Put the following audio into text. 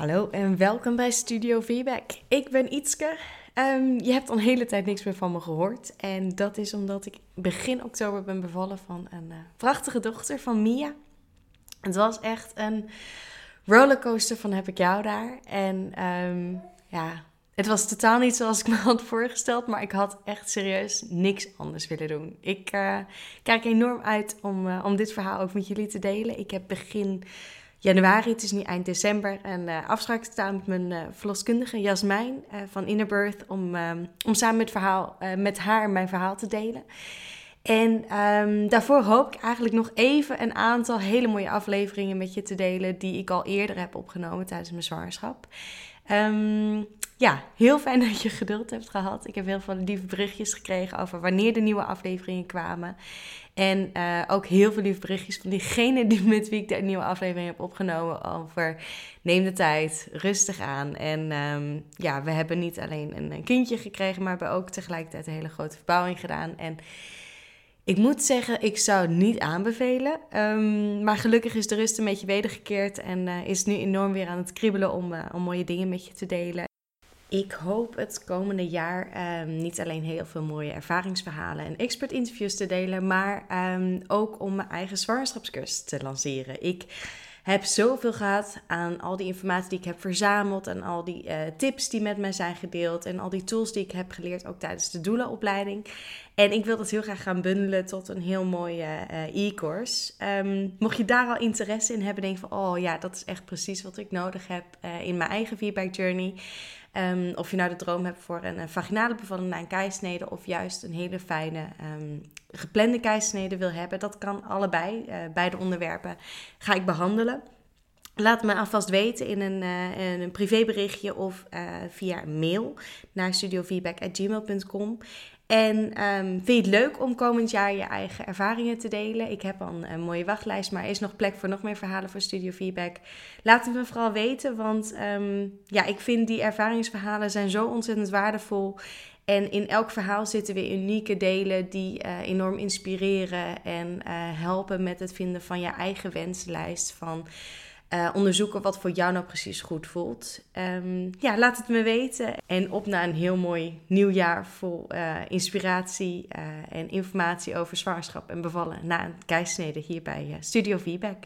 Hallo en welkom bij Studio Feedback. Ik ben Ietske. Ehm, je hebt al een hele tijd niks meer van me gehoord. En dat is omdat ik begin oktober ben bevallen van een uh, prachtige dochter van Mia. Het was echt een rollercoaster van heb ik jou daar. En ehm, ja, het was totaal niet zoals ik me had voorgesteld, maar ik had echt serieus niks anders willen doen. Ik uh, kijk enorm uit om, uh, om dit verhaal ook met jullie te delen. Ik heb begin januari, het is nu eind december, een uh, afspraak staan met mijn uh, verloskundige Jasmijn uh, van Innerbirth om, um, om samen met, verhaal, met haar mijn verhaal te delen. En um, daarvoor hoop ik eigenlijk nog even een aantal hele mooie afleveringen met je te delen die ik al eerder heb opgenomen tijdens mijn zwangerschap. Um, ja, heel fijn dat je geduld hebt gehad. Ik heb heel veel lieve berichtjes gekregen over wanneer de nieuwe afleveringen kwamen. En uh, ook heel veel lieve berichtjes van diegene die met wie ik de nieuwe aflevering heb opgenomen over neem de tijd, rustig aan. En um, ja, we hebben niet alleen een, een kindje gekregen, maar we hebben ook tegelijkertijd een hele grote verbouwing gedaan. En ik moet zeggen, ik zou het niet aanbevelen. Um, maar gelukkig is de rust een beetje wedergekeerd en uh, is nu enorm weer aan het kriebelen om, uh, om mooie dingen met je te delen. Ik hoop het komende jaar um, niet alleen heel veel mooie ervaringsverhalen en expert interviews te delen, maar um, ook om mijn eigen zwangerschapscursus te lanceren. Ik heb zoveel gehad aan al die informatie die ik heb verzameld en al die uh, tips die met mij zijn gedeeld en al die tools die ik heb geleerd ook tijdens de doula-opleiding. En ik wil dat heel graag gaan bundelen tot een heel mooie uh, e-course. Um, mocht je daar al interesse in hebben, denk van oh ja, dat is echt precies wat ik nodig heb in mijn eigen feedback journey. Um, of je nou de droom hebt voor een, vaginale bevalling na een keisnede of juist een hele fijne um, geplande keisnede wil hebben, dat kan allebei. Uh, beide onderwerpen ga ik behandelen. Laat me alvast weten in een, in een privéberichtje of uh, via mail naar studiofeedback.gmail.com. En um, vind je het leuk om komend jaar je eigen ervaringen te delen? Ik heb al een, mooie wachtlijst, maar er is nog plek voor nog meer verhalen voor Studio Feedback. Laat het me vooral weten, want um, ja, ik vind die ervaringsverhalen zijn zo ontzettend waardevol. En in elk verhaal zitten weer unieke delen die uh, enorm inspireren en uh, helpen met het vinden van je eigen wenslijst van... Uh, onderzoeken wat voor jou nou precies goed voelt. Um, ja, laat het me weten. En op naar een heel mooi nieuw jaar vol uh, inspiratie uh, en informatie over zwangerschap en bevallen na een keisnede hier bij Studio Feedback.